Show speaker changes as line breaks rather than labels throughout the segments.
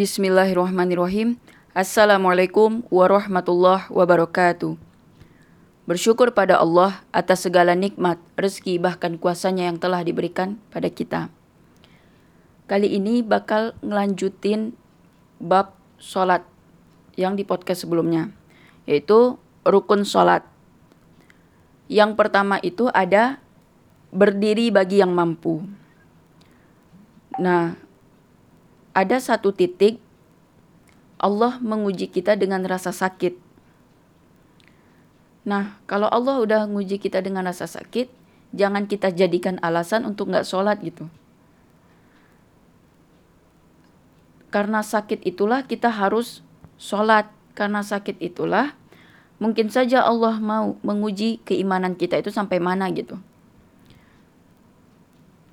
Bismillahirrahmanirrahim. Assalamualaikum warahmatullahi wabarakatuh. Bersyukur pada Allah atas segala nikmat, rezeki bahkan kuasanya yang telah diberikan pada kita. Kali ini bakal ngelanjutin bab sholat yang di podcast sebelumnya, yaitu rukun sholat. Yang pertama itu ada berdiri bagi yang mampu. Nah, ada satu titik Allah menguji kita dengan rasa sakit. Nah, kalau Allah udah menguji kita dengan rasa sakit, jangan kita jadikan alasan untuk nggak sholat gitu. Karena sakit itulah kita harus sholat. Karena sakit itulah mungkin saja Allah mau menguji keimanan kita itu sampai mana gitu.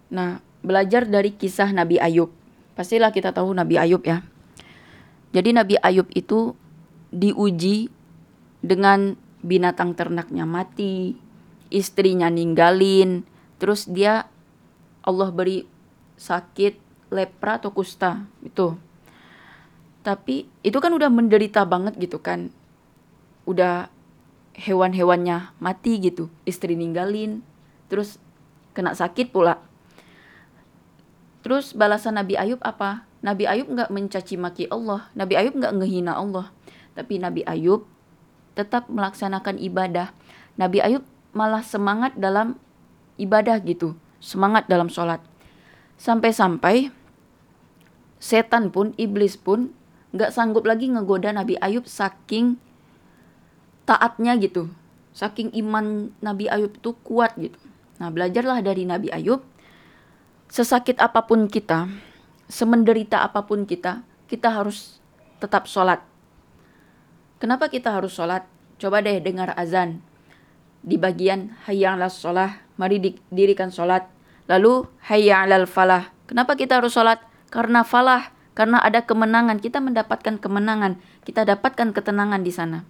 Nah, belajar dari kisah Nabi Ayub. Pastilah kita tahu Nabi Ayub ya. Jadi Nabi Ayub itu diuji dengan binatang ternaknya mati, istrinya ninggalin, terus dia Allah beri sakit lepra atau kusta itu. Tapi itu kan udah menderita banget gitu kan. Udah hewan-hewannya mati gitu, istri ninggalin, terus kena sakit pula. Terus balasan Nabi Ayub apa? Nabi Ayub nggak mencaci maki Allah, Nabi Ayub nggak ngehina Allah, tapi Nabi Ayub tetap melaksanakan ibadah. Nabi Ayub malah semangat dalam ibadah gitu, semangat dalam sholat. Sampai-sampai setan pun, iblis pun nggak sanggup lagi ngegoda Nabi Ayub saking taatnya gitu, saking iman Nabi Ayub itu kuat gitu. Nah belajarlah dari Nabi Ayub, sesakit apa pun kita, semenderita apa pun kita, kita harus tetap sholat. Kenapa kita harus sholat? Coba deh dengar azan. Di bagian hayya sholat, mari dirikan sholat. Lalu hayya falah. Kenapa kita harus sholat? Karena falah, karena ada kemenangan. Kita mendapatkan kemenangan, kita dapatkan ketenangan di sana.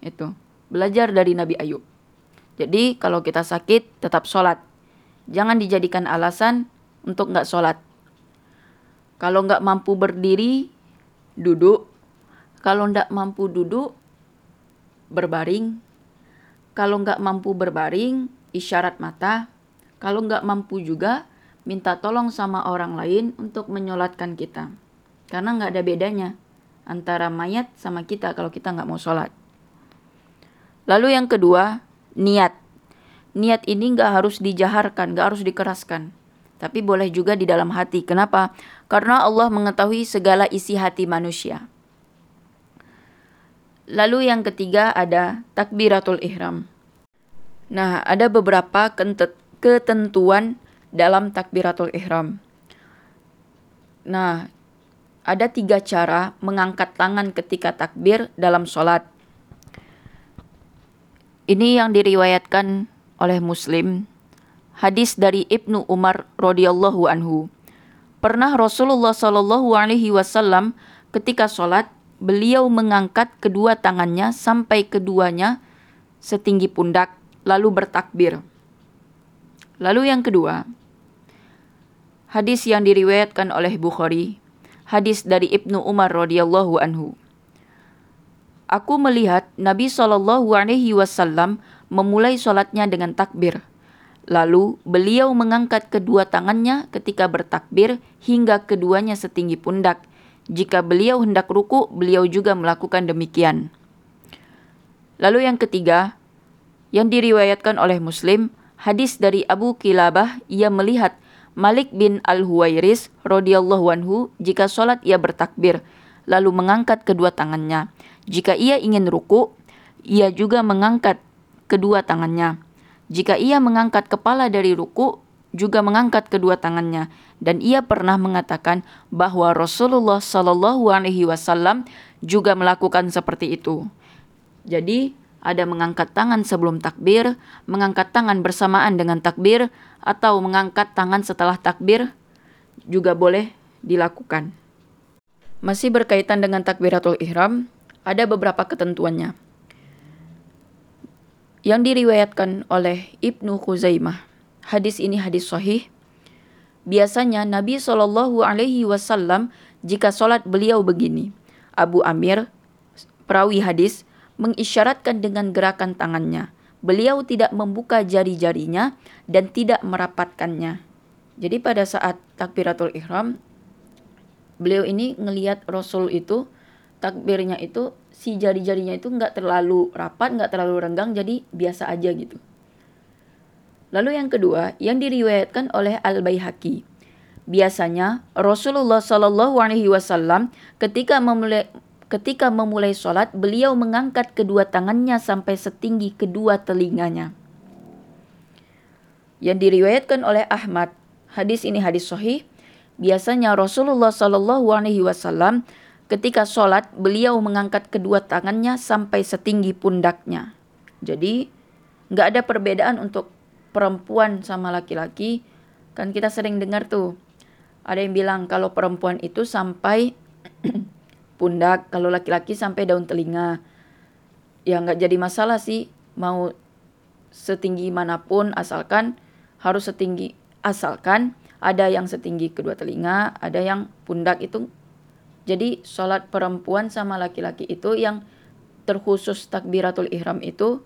Itu belajar dari Nabi Ayub. Jadi kalau kita sakit tetap sholat. Jangan dijadikan alasan untuk nggak sholat. Kalau nggak mampu berdiri, duduk. Kalau nggak mampu duduk, berbaring. Kalau nggak mampu berbaring, isyarat mata. Kalau nggak mampu juga, minta tolong sama orang lain untuk menyolatkan kita. Karena nggak ada bedanya antara mayat sama kita kalau kita nggak mau sholat. Lalu yang kedua, niat. Niat ini nggak harus dijaharkan, nggak harus dikeraskan tapi boleh juga di dalam hati. Kenapa? Karena Allah mengetahui segala isi hati manusia. Lalu yang ketiga ada takbiratul ihram. Nah, ada beberapa ketentuan dalam takbiratul ihram. Nah, ada tiga cara mengangkat tangan ketika takbir dalam sholat. Ini yang diriwayatkan oleh Muslim Hadis dari Ibnu Umar radhiyallahu anhu. Pernah Rasulullah shallallahu alaihi wasallam ketika sholat beliau mengangkat kedua tangannya sampai keduanya setinggi pundak lalu bertakbir. Lalu yang kedua, hadis yang diriwayatkan oleh Bukhari, hadis dari Ibnu Umar radhiyallahu anhu. Aku melihat Nabi Shallallahu alaihi wasallam memulai sholatnya dengan takbir Lalu beliau mengangkat kedua tangannya ketika bertakbir hingga keduanya setinggi pundak. Jika beliau hendak ruku, beliau juga melakukan demikian. Lalu yang ketiga, yang diriwayatkan oleh Muslim, hadis dari Abu Kilabah, ia melihat Malik bin Al-Huwairis radhiyallahu anhu jika sholat ia bertakbir, lalu mengangkat kedua tangannya. Jika ia ingin ruku, ia juga mengangkat kedua tangannya. Jika ia mengangkat kepala dari ruku, juga mengangkat kedua tangannya dan ia pernah mengatakan bahwa Rasulullah Shallallahu alaihi wasallam juga melakukan seperti itu. Jadi, ada mengangkat tangan sebelum takbir, mengangkat tangan bersamaan dengan takbir atau mengangkat tangan setelah takbir juga boleh dilakukan. Masih berkaitan dengan takbiratul ihram, ada beberapa ketentuannya yang diriwayatkan oleh Ibnu Khuzaimah. Hadis ini hadis sahih. Biasanya Nabi Shallallahu Alaihi Wasallam jika sholat beliau begini. Abu Amir, perawi hadis, mengisyaratkan dengan gerakan tangannya. Beliau tidak membuka jari-jarinya dan tidak merapatkannya. Jadi pada saat takbiratul ihram, beliau ini ngelihat Rasul itu takbirnya itu si jari-jarinya itu nggak terlalu rapat, nggak terlalu renggang, jadi biasa aja gitu. Lalu yang kedua, yang diriwayatkan oleh Al Baihaqi. Biasanya Rasulullah Wasallam ketika memulai ketika memulai sholat, beliau mengangkat kedua tangannya sampai setinggi kedua telinganya. Yang diriwayatkan oleh Ahmad, hadis ini hadis sahih. Biasanya Rasulullah Wasallam ketika sholat, beliau mengangkat kedua tangannya sampai setinggi pundaknya. Jadi nggak ada perbedaan untuk perempuan sama laki-laki. Kan kita sering dengar tuh ada yang bilang kalau perempuan itu sampai pundak, kalau laki-laki sampai daun telinga. Ya nggak jadi masalah sih mau setinggi mana pun asalkan harus setinggi asalkan ada yang setinggi kedua telinga, ada yang pundak itu. Jadi sholat perempuan sama laki-laki itu yang terkhusus takbiratul ihram itu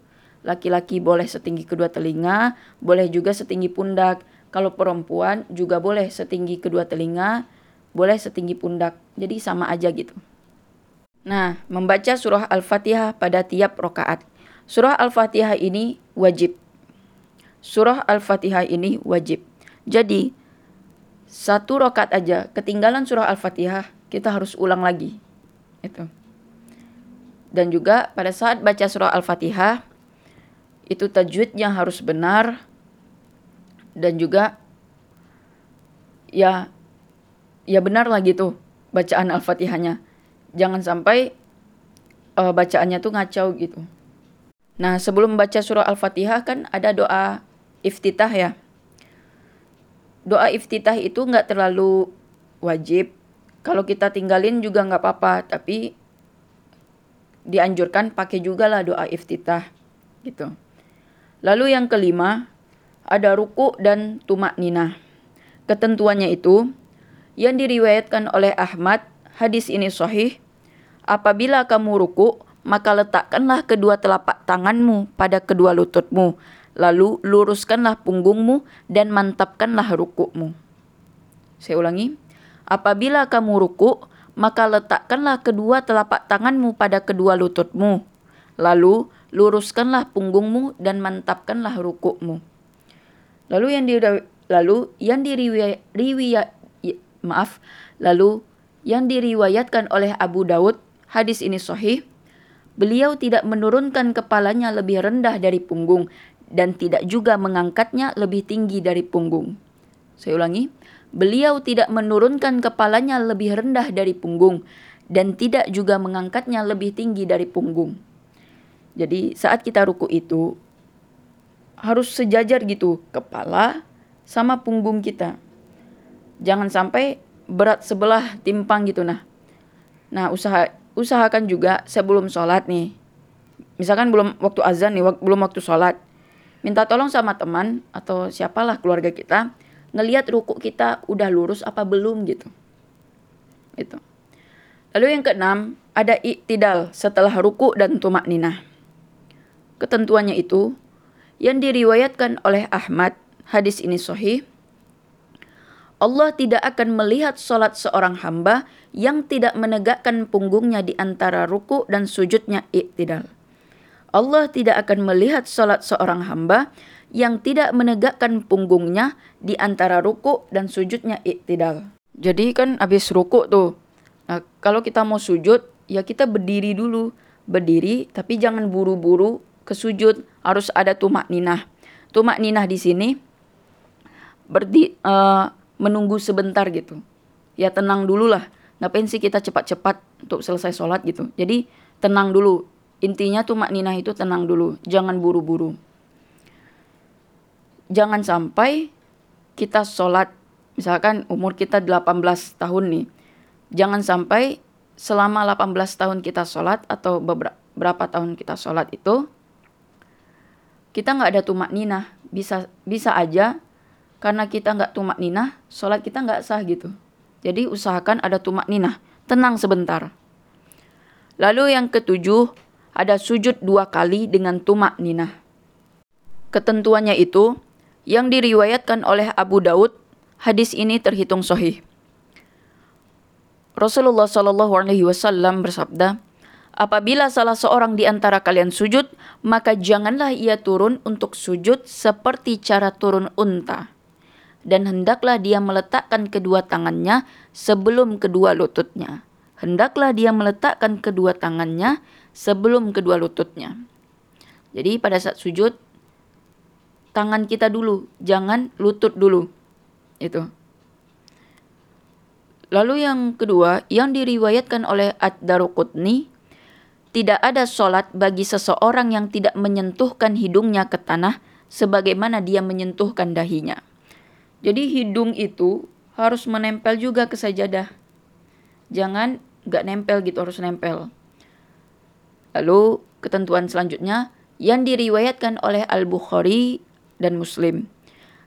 laki-laki boleh setinggi kedua telinga, boleh juga setinggi pundak. Kalau perempuan juga boleh setinggi kedua telinga, boleh setinggi pundak. Jadi sama aja gitu. Nah, membaca surah Al-Fatihah pada tiap rokaat. Surah Al-Fatihah ini wajib. Surah Al-Fatihah ini wajib. Jadi, satu rokaat aja ketinggalan surah Al-Fatihah, kita harus ulang lagi. Itu. Dan juga pada saat baca surah Al-Fatihah, itu tajwidnya harus benar, dan juga ya ya benar lah gitu bacaan Al-Fatihahnya. Jangan sampai uh, bacaannya tuh ngacau gitu. Nah, sebelum baca surah Al-Fatihah kan ada doa iftitah ya. Doa iftitah itu nggak terlalu wajib. Kalau kita tinggalin juga nggak apa-apa, tapi dianjurkan pakai juga lah doa iftitah gitu. Lalu yang kelima, ada ruku dan tumak nina. Ketentuannya itu yang diriwayatkan oleh Ahmad, hadis ini sahih. Apabila kamu ruku, maka letakkanlah kedua telapak tanganmu pada kedua lututmu, lalu luruskanlah punggungmu dan mantapkanlah rukukmu. Saya ulangi. Apabila kamu ruku, maka letakkanlah kedua telapak tanganmu pada kedua lututmu, lalu luruskanlah punggungmu dan mantapkanlah rukukmu. Lalu yang di lalu yang diriwayat maaf, lalu yang diriwayatkan oleh Abu Daud, hadis ini sahih. Beliau tidak menurunkan kepalanya lebih rendah dari punggung dan tidak juga mengangkatnya lebih tinggi dari punggung. Saya ulangi, beliau tidak menurunkan kepalanya lebih rendah dari punggung dan tidak juga mengangkatnya lebih tinggi dari punggung. Jadi saat kita ruku itu harus sejajar gitu kepala sama punggung kita. Jangan sampai berat sebelah timpang gitu nah. Nah, usaha usahakan juga sebelum sholat nih. Misalkan belum waktu azan nih, belum waktu sholat. Minta tolong sama teman atau siapalah keluarga kita ngelihat ruku kita udah lurus apa belum gitu. Itu. Lalu yang keenam, ada iktidal setelah ruku dan tumak ninah. Ketentuannya itu yang diriwayatkan oleh Ahmad, hadis ini sahih. Allah tidak akan melihat solat seorang hamba yang tidak menegakkan punggungnya di antara ruku dan sujudnya iktidal. Allah tidak akan melihat solat seorang hamba yang tidak menegakkan punggungnya di antara ruku dan sujudnya iktidal. Jadi kan habis ruku tuh. Nah, kalau kita mau sujud, ya kita berdiri dulu. Berdiri, tapi jangan buru-buru ke sujud harus ada tumak ninah. Tumak ninah di sini berdi uh, menunggu sebentar gitu. Ya tenang dulu lah. Ngapain sih kita cepat-cepat untuk selesai sholat gitu. Jadi tenang dulu. Intinya tumak ninah itu tenang dulu. Jangan buru-buru. Jangan sampai kita sholat. Misalkan umur kita 18 tahun nih. Jangan sampai selama 18 tahun kita sholat atau beberapa tahun kita sholat itu kita nggak ada tumak ninah bisa bisa aja karena kita nggak tumak ninah sholat kita nggak sah gitu Jadi usahakan ada tumak ninah. Tenang sebentar. Lalu yang ketujuh, ada sujud dua kali dengan tumak ninah. Ketentuannya itu, yang diriwayatkan oleh Abu Daud, hadis ini terhitung sahih. Rasulullah Shallallahu Alaihi Wasallam bersabda, apabila salah seorang di antara kalian sujud, maka janganlah ia turun untuk sujud seperti cara turun unta. Dan hendaklah dia meletakkan kedua tangannya sebelum kedua lututnya. Hendaklah dia meletakkan kedua tangannya sebelum kedua lututnya. Jadi pada saat sujud, tangan kita dulu, jangan lutut dulu. Itu. Lalu yang kedua, yang diriwayatkan oleh Ad-Daruqutni, tidak ada solat bagi seseorang yang tidak menyentuhkan hidungnya ke tanah sebagaimana dia menyentuhkan dahinya. Jadi hidung itu harus menempel juga ke sajadah. Jangan gak nempel gitu, harus nempel. Lalu ketentuan selanjutnya yang diriwayatkan oleh Al-Bukhari dan Muslim.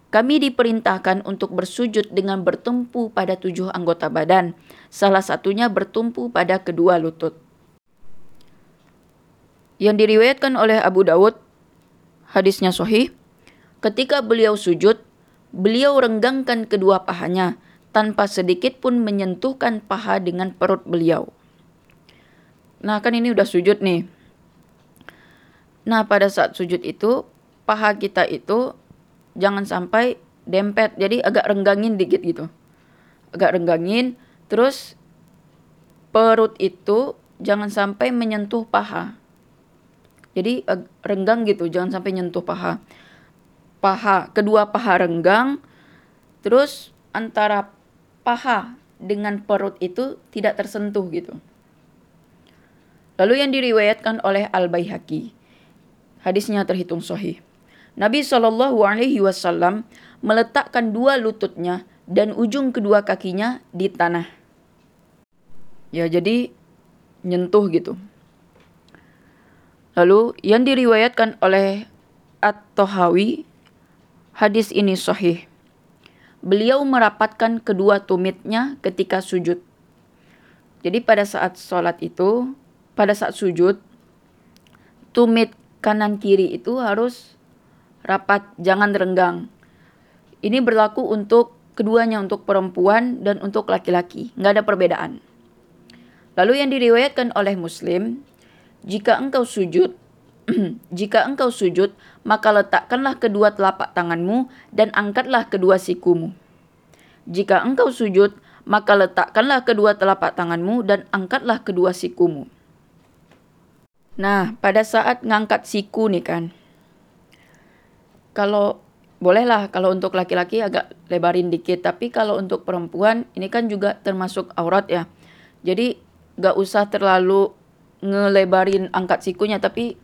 Kami diperintahkan untuk bersujud dengan bertumpu pada tujuh anggota badan, salah satunya bertumpu pada kedua lutut. Yang diriwayatkan oleh Abu Dawud, hadisnya sahih, ketika beliau sujud, beliau renggangkan kedua pahanya tanpa sedikit pun menyentuhkan paha dengan perut beliau. Nah kan ini udah sujud nih. Nah pada saat sujud itu, paha kita itu jangan sampai dempet. Jadi agak renggangin dikit gitu. Agak renggangin. Terus perut itu jangan sampai menyentuh paha. Jadi renggang gitu jangan sampai nyentuh paha. Paha kedua paha renggang. Terus antara paha dengan perut itu tidak tersentuh gitu. Lalu yang diriwayatkan oleh Al Baihaqi hadisnya terhitung sahih Nabi Shallallahu Alaihi Wasallam meletakkan dua lututnya dan ujung kedua kakinya di tanah. Ya, jadi nyentuh gitu. Lalu yang diriwayatkan oleh At-Tohawi, hadis ini sahih. Beliau merapatkan kedua tumitnya ketika sujud. Jadi pada saat sholat itu, pada saat sujud, tumit kanan kiri itu harus rapat, jangan renggang. Ini berlaku untuk keduanya, untuk perempuan dan untuk laki-laki. Nggak ada perbedaan. Lalu yang diriwayatkan oleh Muslim, jika engkau sujud, jika engkau sujud, maka letakkanlah kedua telapak tanganmu dan angkatlah kedua sikumu. Jika engkau sujud, maka letakkanlah kedua telapak tanganmu dan angkatlah kedua sikumu. Nah, pada saat ngangkat siku nih kan, kalau bolehlah kalau untuk laki-laki agak lebarin dikit tapi kalau untuk perempuan ini kan juga termasuk aurat ya. Jadi gak usah terlalu ngelebarin angkat sikunya tapi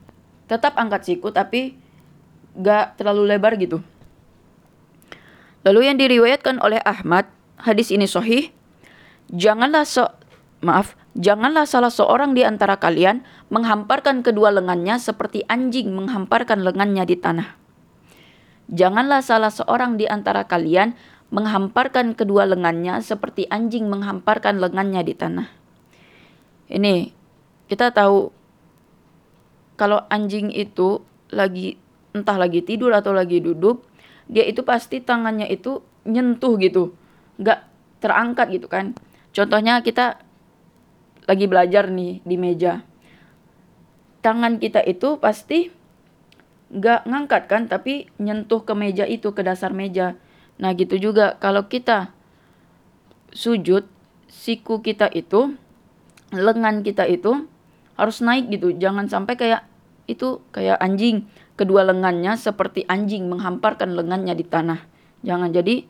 tetap angkat siku tapi gak terlalu lebar gitu. Lalu yang diriwayatkan oleh Ahmad hadis ini sahih janganlah so maaf janganlah salah seorang di antara kalian menghamparkan kedua lengannya seperti anjing menghamparkan lengannya di tanah Janganlah salah seorang di antara kalian menghamparkan kedua lengannya seperti anjing menghamparkan lengannya di tanah. Ini kita tahu kalau anjing itu lagi entah lagi tidur atau lagi duduk, dia itu pasti tangannya itu nyentuh gitu, nggak terangkat gitu kan. Contohnya kita lagi belajar nih di meja, tangan kita itu pasti nggak ngangkat kan tapi nyentuh ke meja itu ke dasar meja. Nah gitu juga. Kalau kita sujud siku kita itu lengan kita itu harus naik gitu. Jangan sampai kayak itu kayak anjing. Kedua lengannya seperti anjing menghamparkan lengannya di tanah. Jangan jadi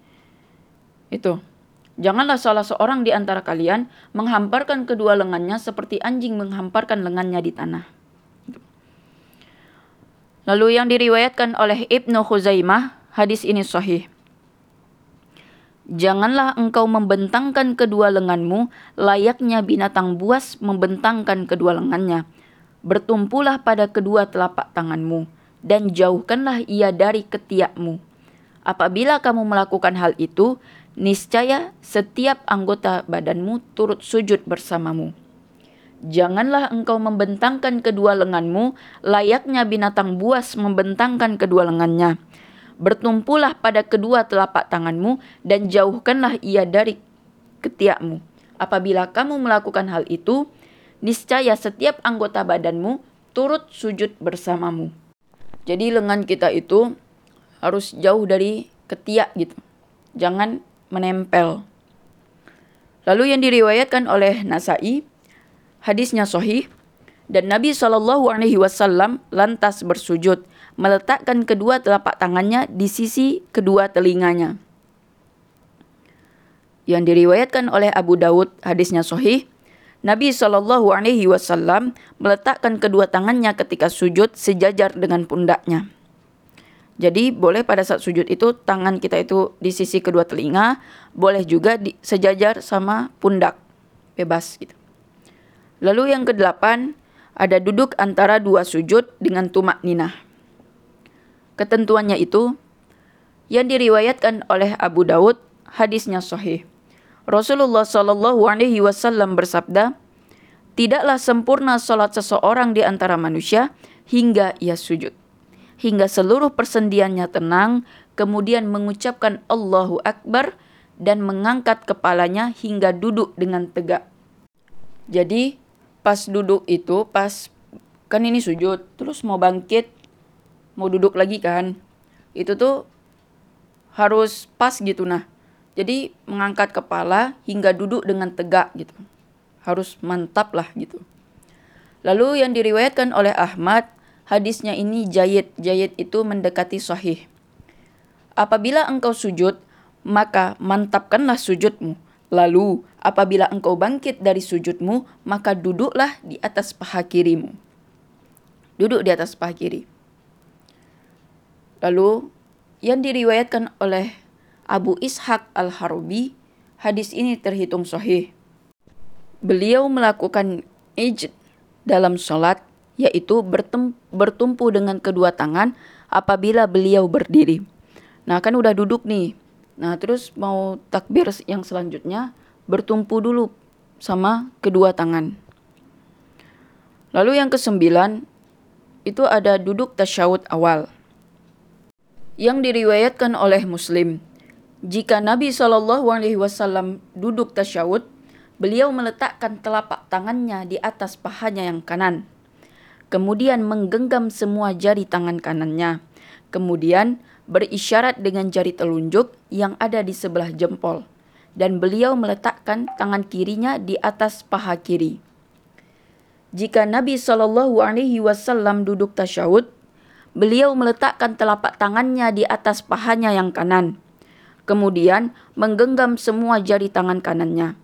itu. Janganlah salah seorang di antara kalian menghamparkan kedua lengannya seperti anjing menghamparkan lengannya di tanah. Lalu yang diriwayatkan oleh Ibnu Khuzaimah, hadis ini sahih. Janganlah engkau membentangkan kedua lenganmu layaknya binatang buas membentangkan kedua lengannya. Bertumpulah pada kedua telapak tanganmu dan jauhkanlah ia dari ketiakmu. Apabila kamu melakukan hal itu, niscaya setiap anggota badanmu turut sujud bersamamu. Janganlah engkau membentangkan kedua lenganmu, layaknya binatang buas membentangkan kedua lengannya. Bertumpulah pada kedua telapak tanganmu dan jauhkanlah ia dari ketiakmu. Apabila kamu melakukan hal itu, niscaya setiap anggota badanmu turut sujud bersamamu. Jadi lengan kita itu harus jauh dari ketiak gitu. Jangan menempel. Lalu yang diriwayatkan oleh Nasai, hadisnya sahih dan Nabi Shallallahu Alaihi Wasallam lantas bersujud, meletakkan kedua telapak tangannya di sisi kedua telinganya. Yang diriwayatkan oleh Abu Dawud, hadisnya sahih, Nabi Shallallahu Alaihi Wasallam meletakkan kedua tangannya ketika sujud sejajar dengan pundaknya. Jadi boleh pada saat sujud itu tangan kita itu di sisi kedua telinga, boleh juga di, sejajar sama pundak, bebas gitu. Lalu yang kedelapan, ada duduk antara dua sujud dengan tumak ninah. Ketentuannya itu yang diriwayatkan oleh Abu Daud, hadisnya sahih. Rasulullah Shallallahu Alaihi Wasallam bersabda, tidaklah sempurna salat seseorang di antara manusia hingga ia sujud hingga seluruh persendiannya tenang, kemudian mengucapkan Allahu Akbar dan mengangkat kepalanya hingga duduk dengan tegak. Jadi pas duduk itu pas kan ini sujud, terus mau bangkit, mau duduk lagi kan. Itu tuh harus pas gitu nah. Jadi mengangkat kepala hingga duduk dengan tegak gitu. Harus mantap lah gitu. Lalu yang diriwayatkan oleh Ahmad Hadisnya ini jayid. Jayid itu mendekati sahih. Apabila engkau sujud, maka mantapkanlah sujudmu. Lalu, apabila engkau bangkit dari sujudmu, maka duduklah di atas paha kirimu. Duduk di atas paha kiri. Lalu, yang diriwayatkan oleh Abu Ishaq al-Harbi, hadis ini terhitung sahih. Beliau melakukan ijt dalam sholat yaitu bertumpu dengan kedua tangan apabila beliau berdiri. Nah, kan udah duduk nih. Nah, terus mau takbir yang selanjutnya bertumpu dulu sama kedua tangan. Lalu yang kesembilan itu ada duduk tasyahud awal. Yang diriwayatkan oleh Muslim, jika Nabi Shallallahu Alaihi Wasallam duduk tasyahud, beliau meletakkan telapak tangannya di atas pahanya yang kanan kemudian menggenggam semua jari tangan kanannya, kemudian berisyarat dengan jari telunjuk yang ada di sebelah jempol, dan beliau meletakkan tangan kirinya di atas paha kiri. Jika Nabi Shallallahu Alaihi Wasallam duduk tasyahud, beliau meletakkan telapak tangannya di atas pahanya yang kanan, kemudian menggenggam semua jari tangan kanannya,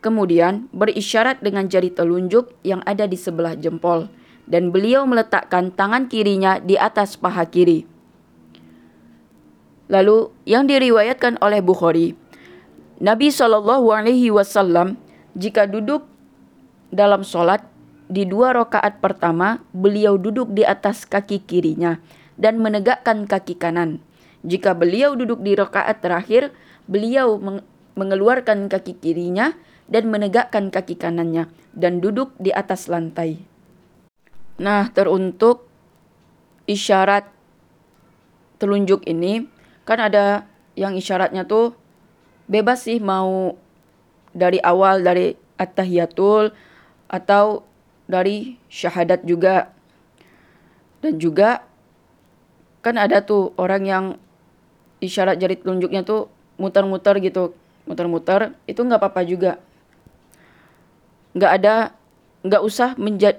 kemudian berisyarat dengan jari telunjuk yang ada di sebelah jempol dan beliau meletakkan tangan kirinya di atas paha kiri. Lalu yang diriwayatkan oleh Bukhari, Nabi Shallallahu Alaihi Wasallam jika duduk dalam sholat di dua rakaat pertama beliau duduk di atas kaki kirinya dan menegakkan kaki kanan. Jika beliau duduk di rakaat terakhir, beliau mengeluarkan kaki kirinya dan menegakkan kaki kanannya dan duduk di atas lantai. Nah, teruntuk isyarat telunjuk ini kan ada yang isyaratnya tuh bebas sih mau dari awal dari at-tahiyatul atau dari syahadat juga. Dan juga kan ada tuh orang yang isyarat jari telunjuknya tuh muter-muter gitu, muter-muter itu nggak apa-apa juga. Nggak ada, nggak usah menjadi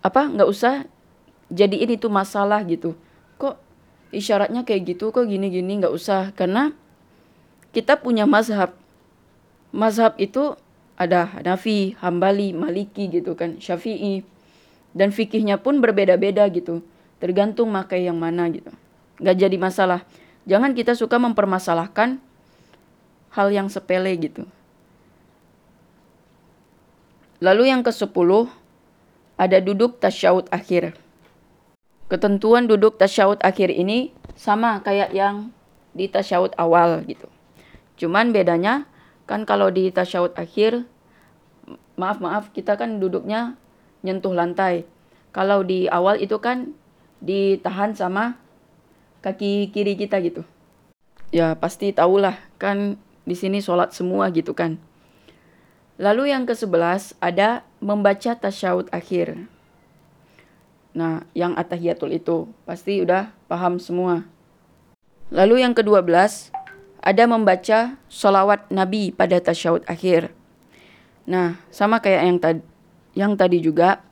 apa nggak usah jadi ini tuh masalah gitu kok isyaratnya kayak gitu kok gini-gini nggak usah. Karena kita punya mazhab. Mazhab itu ada Hanafi, Hambali, Maliki gitu kan, Syafi'i. Dan fikihnya pun berbeda-beda gitu. Tergantung makai yang mana gitu. Nggak jadi masalah. Jangan kita suka mempermasalahkan hal yang sepele gitu. Lalu yang ke sepuluh ada duduk tasyahud akhir. Ketentuan duduk tasyahud akhir ini sama kayak yang di tasyahud awal gitu. Cuman bedanya kan kalau di tasyahud akhir maaf maaf kita kan duduknya nyentuh lantai. Kalau di awal itu kan ditahan sama kaki kiri kita gitu. Ya pasti tahulah kan di sini sholat semua gitu kan. Lalu yang ke-11 ada membaca tasyahud akhir. Nah, yang atahiyatul itu pasti udah paham semua. Lalu yang ke-12 ada membaca solawat Nabi pada tasyahud akhir. Nah, sama kayak yang tadi yang tadi juga.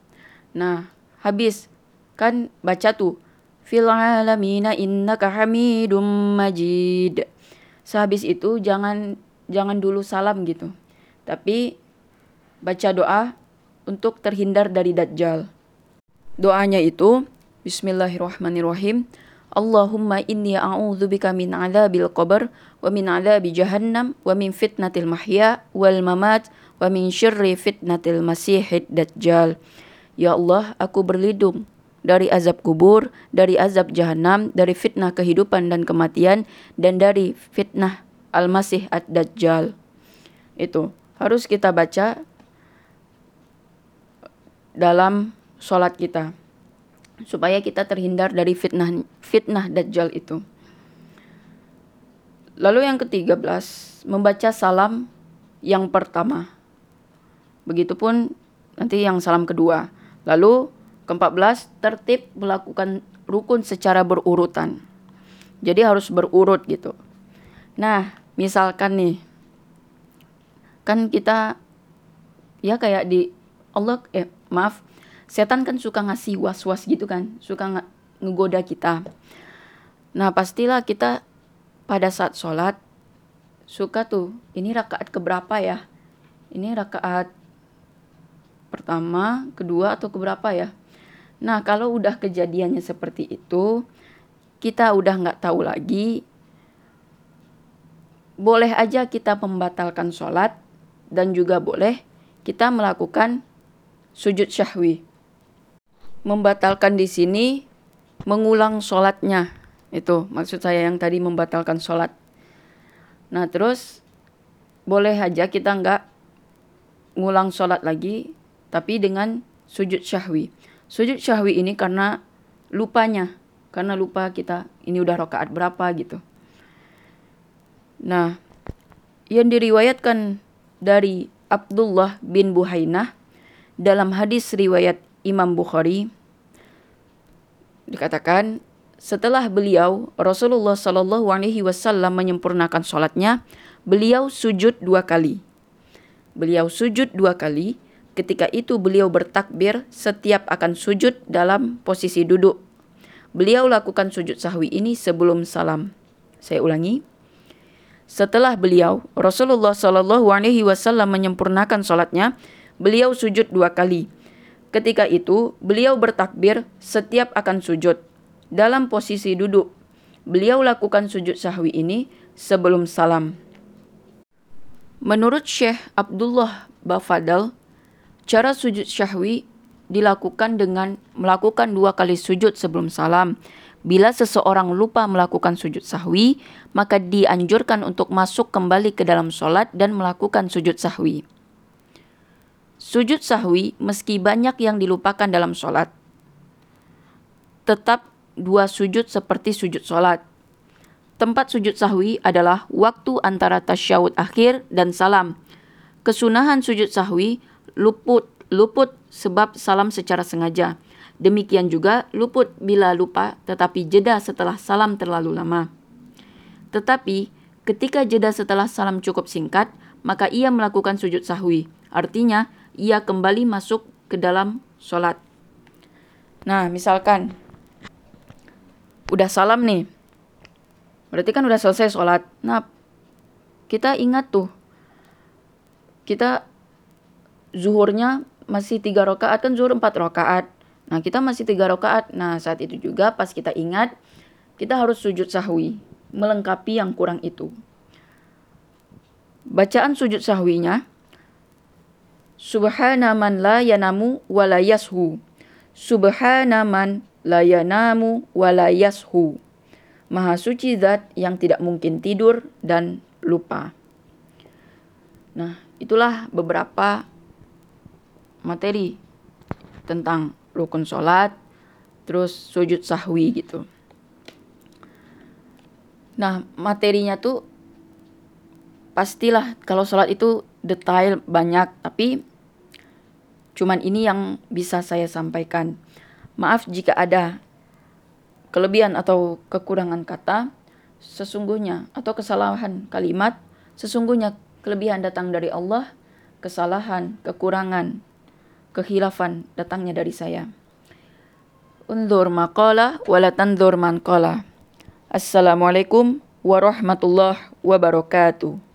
Nah, habis kan baca tuh fil alamina innaka hamidum majid. Sehabis itu jangan jangan dulu salam gitu. Tapi baca doa untuk terhindar dari dajjal. Doanya itu Bismillahirrahmanirrahim. Allahumma inni a'udzubika min adzabil qabr wa min adzabi jahannam wa min fitnatil mahya wal mamat wa min syarri fitnatil masihid dajjal. Ya Allah, aku berlindung dari azab kubur, dari azab jahanam, dari fitnah kehidupan dan kematian, dan dari fitnah Al-Masih Ad-Dajjal. Itu harus kita baca dalam sholat kita supaya kita terhindar dari fitnah fitnah dajjal itu. Lalu yang ketiga belas membaca salam yang pertama. Begitupun nanti yang salam kedua. Lalu keempat belas tertib melakukan rukun secara berurutan. Jadi harus berurut gitu. Nah, misalkan nih kan kita ya kayak di Allah eh maaf setan kan suka ngasih was-was gitu kan suka nge ngegoda kita. Nah pastilah kita pada saat sholat suka tuh ini rakaat keberapa ya? Ini rakaat pertama kedua atau keberapa ya? Nah kalau udah kejadiannya seperti itu kita udah nggak tahu lagi boleh aja kita membatalkan sholat dan juga boleh kita melakukan sujud syahwi. Membatalkan di sini mengulang sholatnya. Itu maksud saya yang tadi membatalkan sholat. Nah terus boleh aja kita nggak ngulang sholat lagi, tapi dengan sujud syahwi. Sujud syahwi ini karena lupanya, karena lupa kita ini udah rokaat berapa gitu. Nah, yang diriwayatkan dari Abdullah bin Buhainah dalam hadis riwayat Imam Bukhari dikatakan setelah beliau Rasulullah Shallallahu Alaihi Wasallam menyempurnakan sholatnya, beliau sujud dua kali. Beliau sujud dua kali. Ketika itu beliau bertakbir setiap akan sujud dalam posisi duduk. Beliau lakukan sujud sahwi ini sebelum salam. Saya ulangi. Setelah beliau, Rasulullah Shallallahu Alaihi Wasallam menyempurnakan sholatnya, beliau sujud dua kali. Ketika itu, beliau bertakbir setiap akan sujud. Dalam posisi duduk, beliau lakukan sujud sahwi ini sebelum salam. Menurut Syekh Abdullah Bafadal, cara sujud syahwi dilakukan dengan melakukan dua kali sujud sebelum salam Bila seseorang lupa melakukan sujud sahwi, maka dianjurkan untuk masuk kembali ke dalam sholat dan melakukan sujud sahwi. Sujud sahwi, meski banyak yang dilupakan dalam sholat, tetap dua sujud seperti sujud sholat. Tempat sujud sahwi adalah waktu antara tasyahud akhir dan salam. Kesunahan sujud sahwi luput luput sebab salam secara sengaja. Demikian juga luput bila lupa tetapi jeda setelah salam terlalu lama. Tetapi ketika jeda setelah salam cukup singkat, maka ia melakukan sujud sahwi. Artinya, ia kembali masuk ke dalam sholat. Nah, misalkan udah salam nih, berarti kan udah selesai sholat. Nah, kita ingat tuh, kita zuhurnya masih tiga rakaat kan zuhur empat rakaat Nah, kita masih tiga rakaat. Nah, saat itu juga pas kita ingat, kita harus sujud sahwi, melengkapi yang kurang itu. Bacaan sujud sahwinya, Subhana man la yanamu wa la yashu. Subhana man la yanamu wa la yashu. Maha suci zat yang tidak mungkin tidur dan lupa. Nah, itulah beberapa materi tentang rukun sholat, terus sujud sahwi gitu. Nah, materinya tuh pastilah kalau sholat itu detail banyak, tapi cuman ini yang bisa saya sampaikan. Maaf jika ada kelebihan atau kekurangan kata, sesungguhnya atau kesalahan kalimat, sesungguhnya kelebihan datang dari Allah, kesalahan, kekurangan, kehilafan datangnya dari saya. Undur maqala wala tandur man. Assalamualaikum warahmatullahi wabarakatuh.